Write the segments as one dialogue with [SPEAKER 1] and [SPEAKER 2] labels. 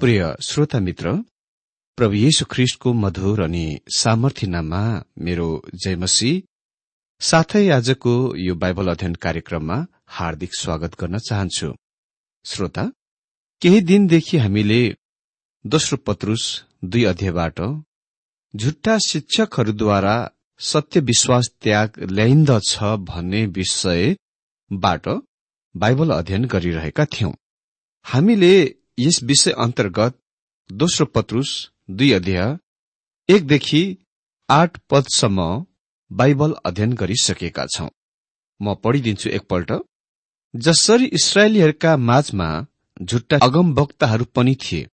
[SPEAKER 1] प्रिय श्रोता मित्र प्रभु येशु ख्रिष्टको मधुर अनि सामर्थ्य नाममा मेरो जयमसी। साथै आजको यो बाइबल अध्ययन कार्यक्रममा हार्दिक स्वागत गर्न चाहन्छु। श्रोता केही दिनदेखि हामीले दोस्रो पत्रुस दुई अध्यायबाट झुट्टा शिक्षकहरूद्वारा सत्य विश्वास त्याग ल्याइन्दछ भन्ने विषयबाट बाइबल अध्ययन गरिरहेका थियौं। हामीले यस विषय अन्तर्गत दोस्रो पत्रुस दुई अध्याय एकदेखि आठ पदसम्म बाइबल अध्ययन गरिसकेका छौं। म पढिदिन्छु एकपल्ट। जसरी इसरायलीहरूका माझमा झुट्टा अगमवक्ताहरू पनि थिए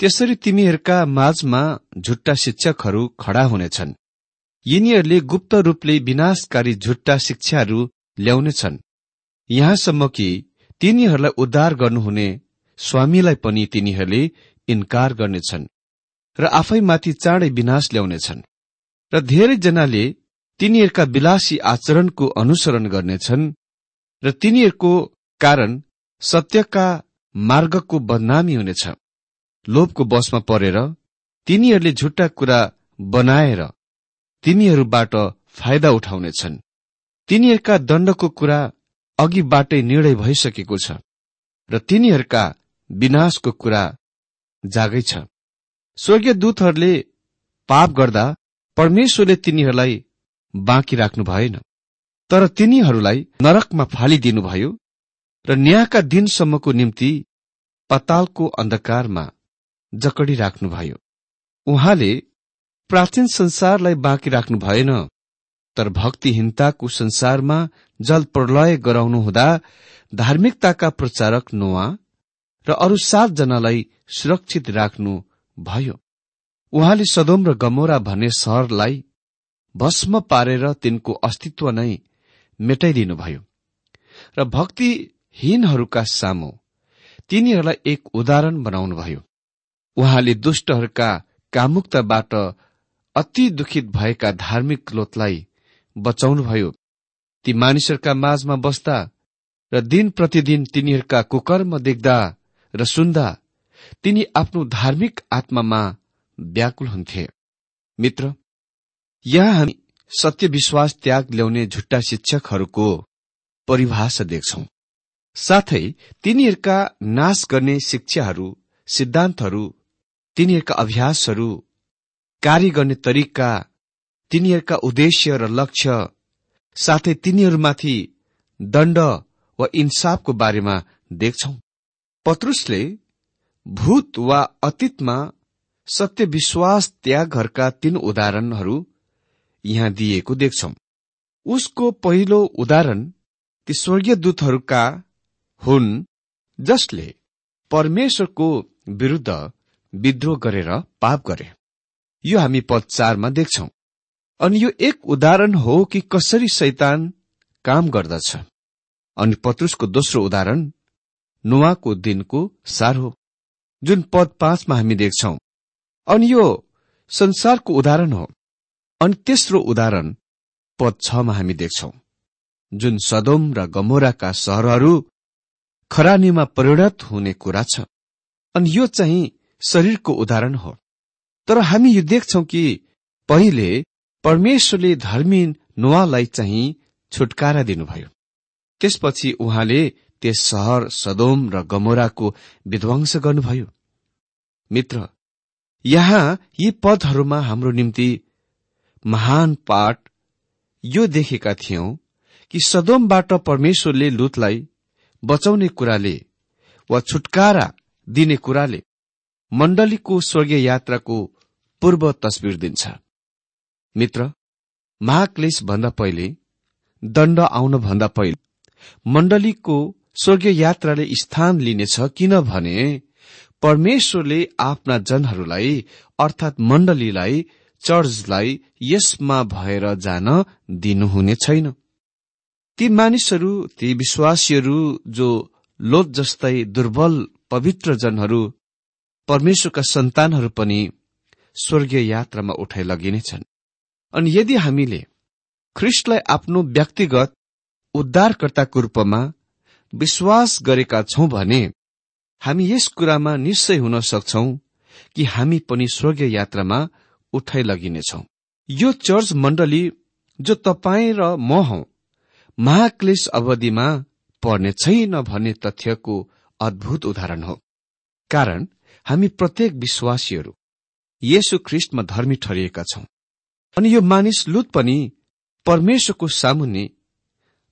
[SPEAKER 1] त्यसरी तिमीहरूका माझमा झुट्टा शिक्षकहरू खड़ा हुनेछन्। यिनीहरूले गुप्त रूपले विनाशकारी झुट्टा शिक्षाहरू ल्याउनेछन्। यहाँसम्म कि तिनीहरूलाई उद्धार गर्नुहुने स्वामीलाई पनि तिनीहरूले इन्कार गर्नेछन् र आफैमाथि चाँडै विनाश ल्याउनेछन् र धेरैजनाले तिनीहरूका विलासी आचरणको अनुसरण गर्नेछन् र तिनीहरूको कारण सत्यका मार्गको बदनामी हुनेछ। लोभको बसमा परेर तिनीहरूले झुट्टा कुरा बनाएर तिनीहरूबाट फाइदा उठाउनेछन्। तिनीहरूका दण्डको कुरा अघिबाटै निर्णय भइसकेको छ र तिनीहरूका विनाशको कुरा जागै छ। स्वर्गीय दूतहरूले पाप गर्दा परमेश्वरले तिनीहरूलाई बाँकी राख्नु भएन। तर तिनीहरूलाई नरकमा फालिदिनुभयो र न्यायका दिनसम्मको निम्ति पतालको अन्धकारमा जकडी राख्नुभयो। उहाँले प्राचीन संसारलाई बाँकी राख्नु भएन तर भक्तिहीनताको संसारमा जल प्रलय गराउनु हुँदा धार्मिकताका प्रचारक नोआ र अरू सातजनालाई सुरक्षित राख्नु भयो। उहाँले सदोम र गमोरा भन्ने सहरलाई भस्म पारेर तिनको अस्तित्व नै मेटाइदिनुभयो र भक्तिहीनहरूका सामु तिनीहरूलाई एक उदाहरण बनाउनुभयो उहाँले दुष्टहरूका कामुक्ताबाट अति दुखित भएका धार्मिक लोतलाई बचाउनुभयो ती मानिसहरूका माझमा बस्दा र दिन प्रतिदिन तिनीहरूका कुकर्म देख्दा र सुन्दा तिनी आफ्नो धार्मिक आत्मामा व्याकुल हुन्थे। मित्र यहाँ हामी सत्य विश्वास त्याग ल्याउने झुट्टा शिक्षकहरूको परिभाषा देख्छौ। साथै तिनीहरूका नाश गर्ने शिक्षाहरू सिद्धान्तहरू तिनीहरूका अभ्यासहरू कार्य गर्ने तरिका तिनीहरूका उद्देश्य र लक्ष्य साथै तिनीहरूमाथि दण्ड वा इन्साफको बारेमा देख्छौ। पत्रुसले भूत वा अतीतमा सत्य विश्वास त्यागहरूका तीन उदाहरणहरू यहाँ दिएको देख्छौ। उसको पहिलो उदाहरण ती स्वर्गीय दूतहरूका हुन् जसले परमेश्वरको विरूद्ध विद्रोह गरेर पाप गरे। यो हामी पद चारमा देख्छौ। अनि यो एक उदाहरण हो कि कसरी शैतान काम गर्दछ। अनि पत्रुसको दोस्रो उदाहरण नुवाको दिनको सार हो जुन पद पाँचमा हामी देख्छौ। अनि यो संसारको उदाहरण हो अनि तेस्रो उदाहरण पद छमा हामी देख्छौ जुन सदोम र गमोराका सहरहरू खरानीमा परिणत हुने कुरा छ। अनि यो चाहिँ शरीरको उदाहरण हो। तर हामी यो देख्छौ कि पहिले परमेश्वरले धर्मी नुवालाई चाहिँ छुटकारा दिनुभयो। त्यसपछि उहाँले त्यस सहर सदोम र गमोराको विध्वंस गर्नुभयो। मित्र यहाँ यी पदहरूमा हाम्रो निम्ति महान पाठ यो देखेका थियौं कि सदोमबाट परमेश्वरले लुतलाई बचाउने कुराले वा छुटकारा दिने कुराले मण्डलीको स्वर्गीय यात्राको पूर्व तस्विर दिन्छ। मित्र महाक्लेश भन्दा पहिले दण्ड आउन भन्दा पहिले मण्डलीको स्वर्गीय यात्राले स्थान लिनेछ किनभने परमेश्वरले आफ्ना जनहरूलाई अर्थात मण्डलीलाई चर्चलाई यसमा भएर जान दिनुहुने छैन। ती मानिसहरू ती विश्वासीहरू जो लोत जस्तै दुर्बल पवित्र जनहरू परमेश्वरका सन्तानहरू पनि स्वर्गीय यात्रामा उठाइ लगिनेछन् अनि यदि हामीले ख्रिस्टलाई आफ्नो व्यक्तिगत उद्धारकर्ताको रूपमा विश्वास गरेका छौं भने हामी यस कुरामा निश्चय हुन सक्छौ कि हामी पनि स्वर्गीय यात्रामा उठाइ लगिनेछौ। यो चर्च मण्डली जो तपाईँ र म हौ महाक्लेश अवधिमा पर्ने छैन भन्ने तथ्यको अद्भुत उदाहरण हो। कारण हामी प्रत्येक विश्वासीहरू येशु ख्रिस्टमा धर्मी ठरिएका छौं। अनि यो मानिस लुत पनि परमेश्वरको सामुन्ने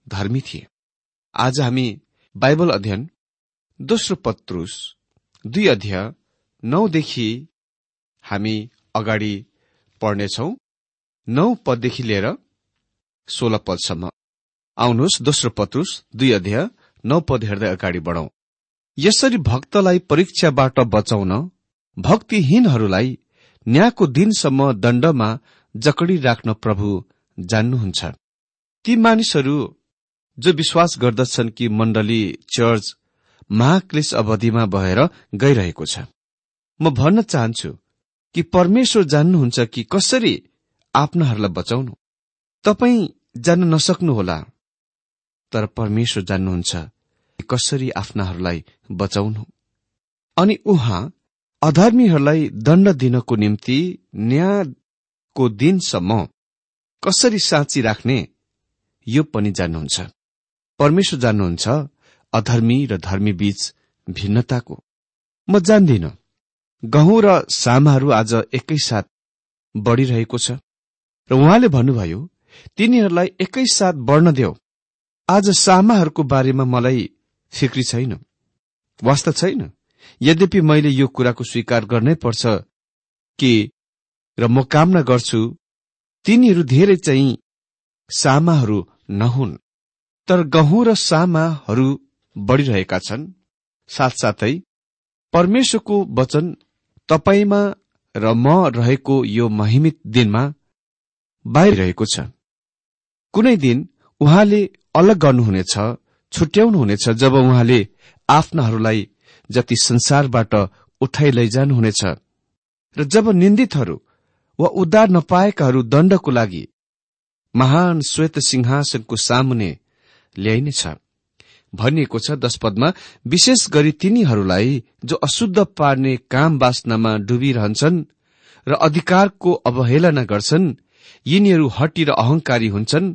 [SPEAKER 1] धर्मी थिए। आज हामी बाइबल अध्ययन दोस्रो पत्रुस दुई अध्याय नौदेखि हामी अगाडि पढ्नेछौ। नौ पददेखि लिएर सोह्र पदसम्म। आउनुहोस् दोस्रो पत्रुस दुई अध्याय नौ पद हेर्दै अगाडि बढौं। यसरी भक्तलाई परीक्षाबाट बचाउन भक्तिहीनहरूलाई न्यायको दिनसम्म दण्डमा जकडी राख्न प्रभु जान्नुहुन्छ। ती मानिसहरू जो विश्वास गर्दछन् कि मण्डली चर्च महाक्लेश अवधिमा भएर गइरहेको छ। म भन्न चाहन्छु कि परमेश्वर जान्नुहुन्छ कि कसरी आफ्नाहरूलाई बचाउनु। तपाईँ जान्न नसक्नुहोला। तर परमेश्वर जान्नुहुन्छ कसरी आफ्नाहरूलाई बचाउनु। अनि उहाँ अधर्मीहरूलाई दण्ड दिनको निम्ति न्यायको दिनसम्म कसरी साँची राख्ने यो पनि जान्नुहुन्छ। परमेश्वर जान्नुहुन्छ अधर्मी र धर्मी बीच भिन्नताको। म जान्दिन गहुँ र सामाहरू आज एकैसाथ बढ़िरहेको छ। र उहाँले भन्नुभयो तिनीहरूलाई एकैसाथ बढ्न देऊ। आज सामाहरूको बारेमा मलाई फिक्री छैन। वास्ता छैन। यद्यपि मैले यो कुराको स्वीकार गर्नै पर्छ कि र म कामना गर्छु तिनीहरू धेरै चाहिँ सामाहरू नहुन्। तर गहुँ र सामाहरू बढ़िरहेका छन्। साथसाथै परमेश्वरको वचन तपाईँमा र म रहेको यो महिमित दिनमा बाहिरहेको छ। कुनै दिन उहाँले अलग गर्नुहुनेछ छुट्याउनुहुनेछ जब उहाँले आफ्नाहरूलाई जति संसारबाट उठाइ लैजानुहुनेछ। र जब निन्दितहरू वा उद्धार नपाएकाहरू दण्डको लागि महान श्वेत सिंहासनको सामुने ल्याइनेछ भनिएको छ दश पदमा विशेष गरी तिनीहरूलाई जो अशुद्ध पार्ने काम वासनामा डुबिरहन्छन् र अधिकारको अवहेलना गर्छन् यिनीहरू हटी र अहंकारी हुन्छन्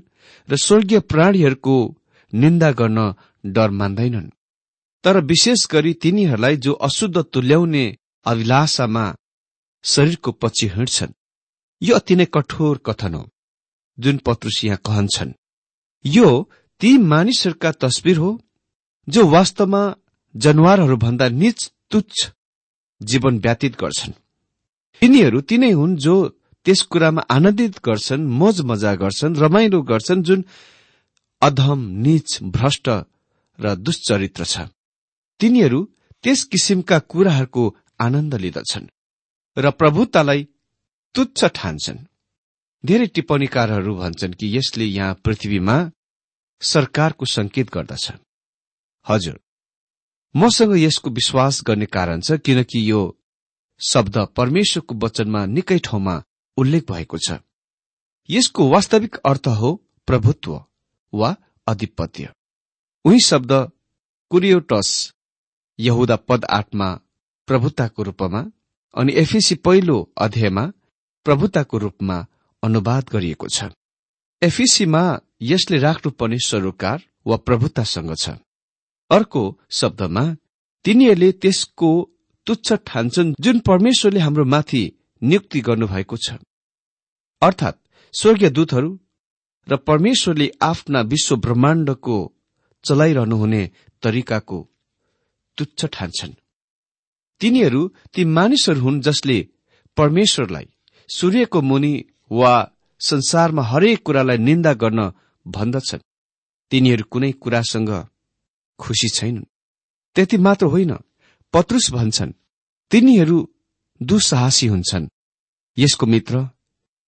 [SPEAKER 1] र स्वर्गीय प्राणीहरूको निन्दा गर्न डर मान्दैनन्। तर विशेष गरी तिनीहरूलाई जो अशुद्ध तुल्याउने अभिलाषामा शरीरको पछि हिँड्छन्। यो अति नै कठोर कथन हो जुन पत्रुस यहाँ कहन्छन्। यो ती मानिसहरूका तस्विर हो जो वास्तवमा जनावरहरूभन्दा निच तुच्छ जीवन व्यतीत गर्छन्। तिनीहरू तिनै हुन् जो त्यस कुरामा आनन्दित गर्छन् मोज मजा गर्छन् रमाइलो गर्छन् जुन अधम निच भ्रष्ट र दुश्चरित्र छ। तिनीहरू त्यस किसिमका कुराहरूको आनन्द लिँदछन् र प्रभुतालाई तुच्छ ठान्छन्। धेरै टिप्पणीकारहरू भन्छन् कि यसले यहाँ पृथ्वीमा सरकारको संकेत गर्दछ। हजुर। मसँग यसको विश्वास गर्ने कारण छ किनकि यो शब्द परमेश्वरको वचनमा निकै ठाउँमा उल्लेख भएको छ। यसको वास्तविक अर्थ हो प्रभुत्व वा अधिपत्य उही शब्द कुरियोटस यहुदा पद आठमा प्रभुताको रूपमा अनि एफिसी पहिलो अध्यायमा प्रभुताको रूपमा अनुवाद गरिएको छ। एफिसीमा यसले राख्नुपर्ने सरोकार वा प्रभुतासँग छ। अर्को शब्दमा तिनीहरूले त्यसको तुच्छ ठान्छन् जुन परमेश्वरले हाम्रो माथि नियुक्ति गर्नुभएको छ। अर्थात् स्वर्गीय दूतहरू र परमेश्वरले आफ्ना विश्व ब्रह्माण्डको चलाइरहनुहुने तरिकाको तुच्छ ठान्छन्। तिनीहरू ती मानिसहरू हुन् जसले परमेश्वरलाई सूर्यको मुनि वा संसारमा हरेक कुरालाई निन्दा गर्न भन्दछन्। तिनीहरू कुनै कुरासँग खुसी छैनन्। त्यति मात्र होइन पत्रुस भन्छन् तिनीहरू दुस्साहसी हुन्छन्। यसको मित्र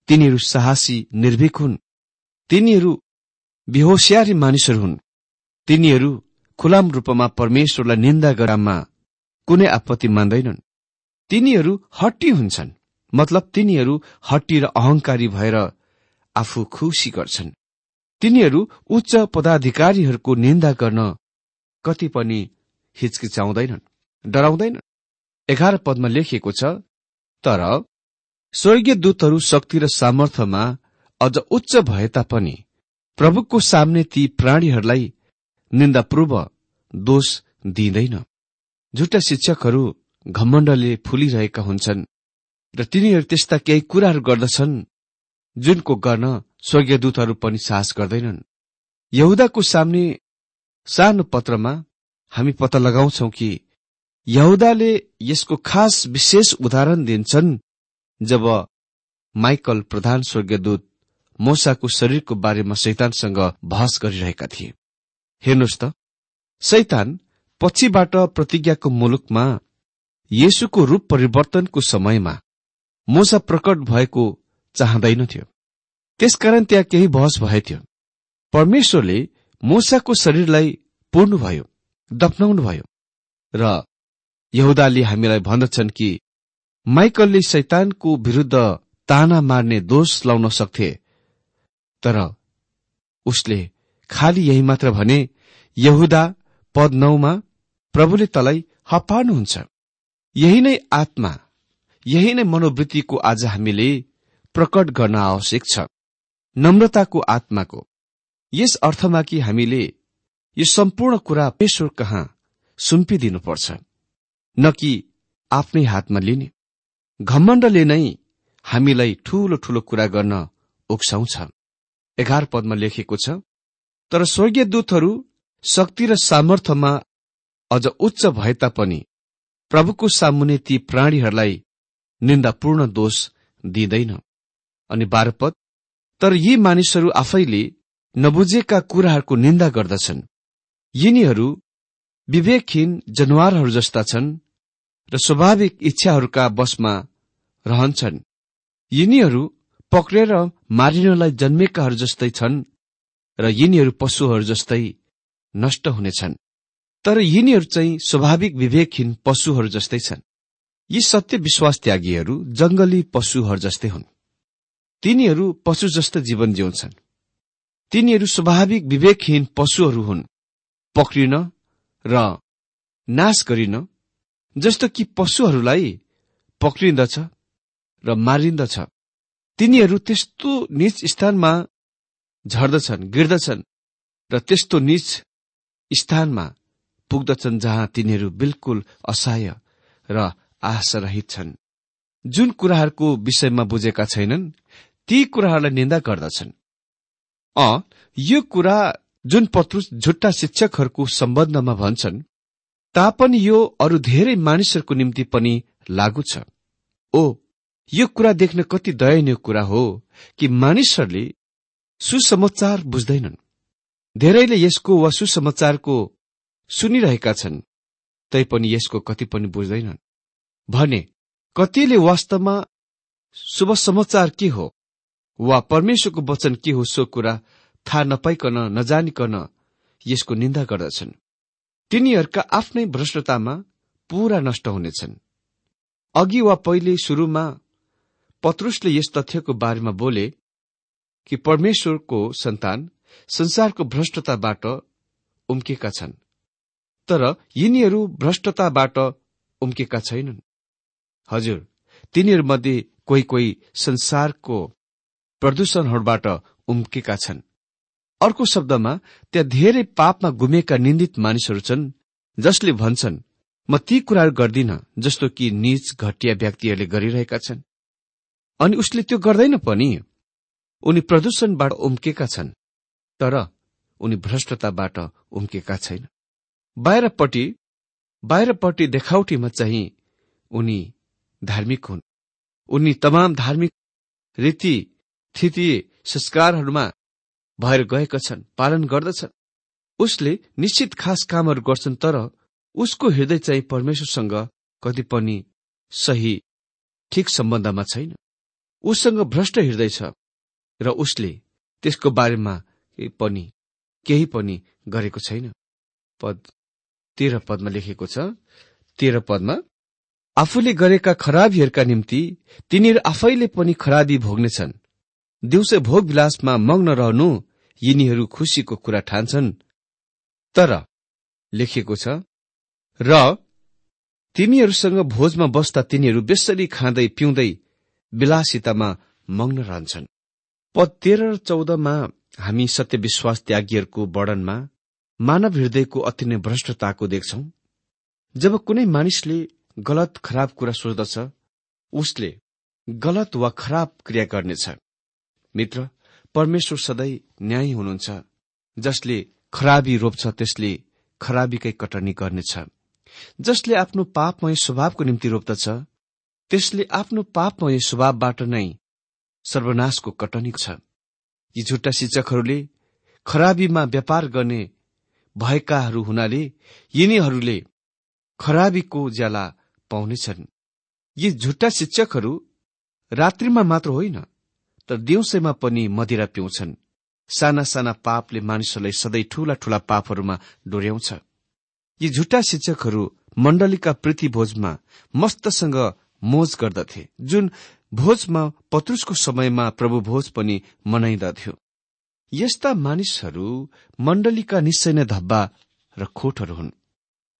[SPEAKER 1] तिनीहरू साहसी निर्भीक हुन्। तिनीहरू बेहोसियारी मानिसहरू हुन्। तिनीहरू खुलाम रूपमा परमेश्वरलाई निन्दा गरामा कुनै आपत्ति मान्दैनन्। तिनीहरू हट्टी हुन्छन् मतलब तिनीहरू हट्टी र अहंकारी भएर आफू खुसी गर्छन्। तिनीहरू उच्च पदाधिकारीहरूको निन्दा गर्न कति पनि हिचकिचाउँदैनन् डराउँदैनन्। एघार पदमा लेखिएको छ तर स्वर्गीय दूतहरू शक्ति र सामर्थ्यमा अझ उच्च भए तापनि प्रभुको सामने ती प्राणीहरूलाई निन्दापूर्व दोष दिँदैन झुटा शिक्षकहरू घमण्डले फुलिरहेका हुन्छन् र तिनीहरू त्यस्ता केही कुराहरू गर्दछन् जुनको गर्न स्वर्गीय दूतहरू पनि साहस गर्दैनन्। यहुदाको सामने सानो पत्रमा हामी पत्ता लगाउँछौ कि यहुदाले यसको खास विशेष उदाहरण दिन्छन् जब माइकल प्रधान स्वर्गीयदूत मोसाको शरीरको बारेमा शैतानसँग बहस गरिरहेका थिए। हेर्नुहोस् त शैतान पछिबाट प्रतिज्ञाको मुलुकमा येशुको रूप परिवर्तनको समयमा मोसा प्रकट भएको चाहँदैनथ्यो। त्यसकारण त्यहाँ केही बहस भएथ्यो परमेश्वरले मोसाको शरीरलाई पुर्नुभयो दफनाउनुभयो र यहुदाले हामीलाई भन्दछन् कि माइकलले शैतानको विरूद्ध ताना मार्ने दोष लाउन सक्थे तर उसले खालि यही मात्र भने यहुदा पद नौमा प्रभुले तलाई हपार्नुहुन्छ यही नै आत्मा यही नै मनोवृत्तिको आज हामीले प्रकट गर्न आवश्यक छ। नम्रताको आत्माको। यस अर्थमा कि हामीले यो सम्पूर्ण कुरा पेश्वर कहाँ सुम्पिदिनुपर्छ न कि आफ्नै हातमा लिने। घमण्डले नै हामीलाई ठूलो ठूलो कुरा गर्न उक्साउँछ। एघार पदमा लेखेको छ तर स्वर्गीय दूतहरू शक्ति र सामर्थ्यमा अझ उच्च भए तापनि प्रभुको सामुने ती प्राणीहरूलाई निन्दापूर्ण दोष दिँदैन अनि बाह्र पद तर यी मानिसहरू आफैले नबुझेका कुराहरूको निन्दा गर्दछन्। यिनीहरू विवेकहीन जनावरहरू जस्ता छन् र स्वाभाविक इच्छाहरूका बसमा रहन्छन्। यिनीहरू पक्रेर मारिनलाई जन्मेकाहरू जस्तै छन् र यिनीहरू पशुहरू जस्तै नष्ट हुनेछन्। तर यिनीहरू चाहिँ स्वाभाविक विवेकहीन पशुहरू जस्तै छन्। यी सत्य विश्वास त्यागीहरू जंगली पशुहरू जस्तै हुन्। तिनीहरू पशु जस्तो जीवन जिउँछन्। तिनीहरू स्वाभाविक विवेकहीन पशुहरू हुन्। पक्रिन र नाश गरिन जस्तो कि पशुहरूलाई पक्रिन्दछ र मारिन्दछ। तिनीहरू त्यस्तो निच स्थानमा झर्दछन् गिर्दछन् र त्यस्तो निच स्थानमा पुग्दछन् जहाँ तिनीहरू बिल्कुल असहाय र आशारहित छन्। जुन कुराहरूको विषयमा बुझेका छैनन् ती कुराहरूलाई निन्दा गर्दछन्। अ यो कुरा जुन पत्रुस झुट्टा शिक्षकहरूको सम्बन्धमा भन्छन् तापनि यो अरू धेरै मानिसहरूको निम्ति पनि लागू छ। ओ यो कुरा देख्न कति दयनीय कुरा हो कि मानिसहरूले सुसमाचार बुझ्दैनन्। धेरैले यसको वा सुसमाचारको सुनिरहेका छन् तैपनि यसको कति पनि बुझ्दैनन्। भने कतिले वास्तवमा शुभ समाचार के हो? वा परमेश्वरको वचन के हो सो कुरा थाहा नपाइकन नजानिकन यसको निन्दा गर्दछन्। तिनीहरूका आफ्नै भ्रष्टतामा पूरा नष्ट हुनेछन्। अघि वा पहिले सुरुमा पत्रुसले यस तथ्यको बारेमा बोले कि परमेश्वरको सन्तान संसारको भ्रष्टताबाट उम्केका छन् तर यिनीहरू भ्रष्टताबाट उम्केका छैनन्। हजुर तिनीहरूमध्ये कोही कोही संसारको प्रदूषणहरूबाट उम्केका छन्। अर्को शब्दमा त्यहाँ धेरै पापमा गुमेका निन्दित मानिसहरू छन् जसले भन्छन् म ती कुराहरू गर्दिन जस्तो कि निज घटिया व्यक्तिहरूले गरिरहेका छन्। अनि उसले त्यो गर्दैन पनि। उनी प्रदूषणबाट उम्केका छन् तर उनी भ्रष्टताबाट उम्केका छैन बाहिरपट्टि बाहिरपट्टि देखाउटीमा चाहिँ उनी धार्मिक हुन्। उनी तमाम धार्मिक रीति थिति संस्कारहरूमा भएर गएका छन् पालन गर्दछन्। उसले निश्चित खास कामहरू गर्छन् तर उसको हृदय चाहिँ परमेश्वरसँग कति पनि सही ठिक सम्बन्धमा छैन। उसँग भ्रष्ट हृदय छ र उसले त्यसको बारेमा पनि केही पनि गरेको छैन। पद तेह्र पदमा लेखेको छ तेह्र पदमा आफूले गरेका खराबीहरूका निम्ति तिनीहरू आफैले पनि खराबी भोग्नेछन्। दिउँसो भोग विलासमा मग्न रहनु यिनीहरू खुसीको कुरा ठान्छन्। तर लेखिएको छ र तिमीहरूसँग भोजमा बस्दा तिनीहरू बेसरी खाँदै पिउँदै विलासितामा मग्न रहन्छन्। पद तेह्र र चौधमा हामी सत्य विश्वास त्यागीहरूको वर्णनमा मानव हृदयको अति नै भ्रष्टताको देख्छौ। जब कुनै मानिसले गलत खराब कुरा सोच्दछ उसले गलत वा खराब क्रिया गर्नेछ। मित्र परमेश्वर सधैँ न्याय हुनुहुन्छ जसले खराबी रोप्छ त्यसले खराबीकै कटनी गर्नेछ। जसले आफ्नो पापमय स्वभावको निम्ति रोप्दछ त्यसले आफ्नो पापमय स्वभावबाट नै सर्वनाशको कटनी छ यी झुट्टा शिक्षकहरूले खराबीमा व्यापार गर्ने भएकाहरू हुनाले यिनीहरूले खराबीको ज्याला पाउनेछन्। यी झुट्टा शिक्षकहरू रात्रिमा मात्र होइन तर दिउँसैमा पनि मदिरा पिउँछन्। साना साना पापले मानिसहरूलाई सधैँ ठूला ठूला पापहरूमा डोर्याउँछ। यी झुट्टा शिक्षकहरू मण्डलीका प्रीति भोजमा मस्तसँग मोज गर्दथे। जुन भोजमा पत्रुसको समयमा प्रभु भोज पनि मनाइदथ्यो। यस्ता मानिसहरू मण्डलीका निश्चय नै धब्बा र खोटहरू हुन्।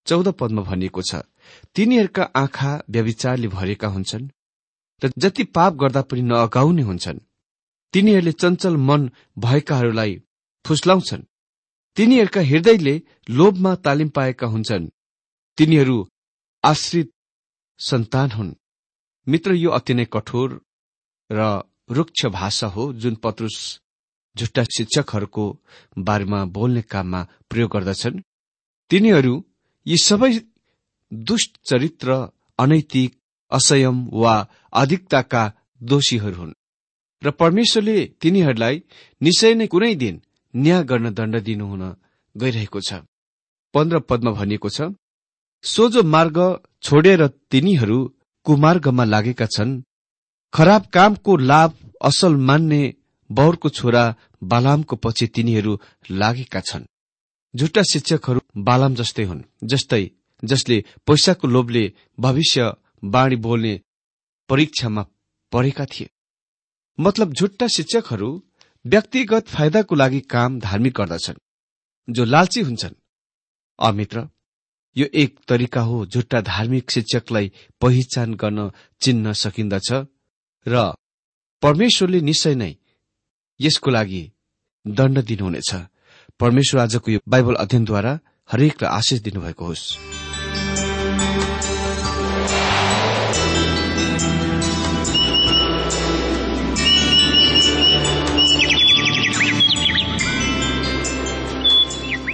[SPEAKER 1] चौध पदमा भनिएको छ तिनीहरूका आँखा व्यविचारले भरेका हुन्छन् र जति पाप गर्दा पनि नअगाउने हुन्छन्। तिनीहरूले चञ्चल मन भएकाहरूलाई फुस्लाउँछन्। तिनीहरूका हृदयले लोभमा तालिम पाएका हुन्छन्। तिनीहरू आश्रित सन्तान हुन्। मित्र यो अति नै कठोर र रुक्ष भाषा हो जुन पत्रुस झुट्टा शिक्षकहरूको बारेमा बोल्ने काममा प्रयोग गर्दछन्। तिनीहरू यी सबै दुष्ट चरित्र अनैतिक असंयम वा अधिकताका दोषीहरू हुन्। र परमेश्वरले तिनीहरूलाई निश्चय नै कुनै दिन न्याय गर्न दण्ड दिनुहुन गइरहेको छ। पन्ध्र पदमा भनिएको छ सोझो मार्ग छोडेर तिनीहरू कुमार्गमा लागेका छन् खराब कामको लाभ असल मान्ने बौरको छोरा बालामको पछि तिनीहरू लागेका छन्। झुट्टा शिक्षकहरू बालाम जस्तै हुन् जस्तै जसले पैसाको लोभले भविष्य बाणी बोल्ने परीक्षामा परेका थिए। मतलब झुट्टा शिक्षकहरू व्यक्तिगत फाइदाको लागि काम धार्मिक गर्दछन् जो लालची हुन्छन्। अमित्र यो एक तरिका हो झुट्टा धार्मिक शिक्षकलाई पहिचान गर्न चिन्न सकिन्दछ र परमेश्वरले निश्चय नै यसको लागि दण्ड दिनुहुनेछ। परमेश्वर आजको यो बाइबल अध्ययनद्वारा हरेकलाई आशिष दिनुभएको होस्।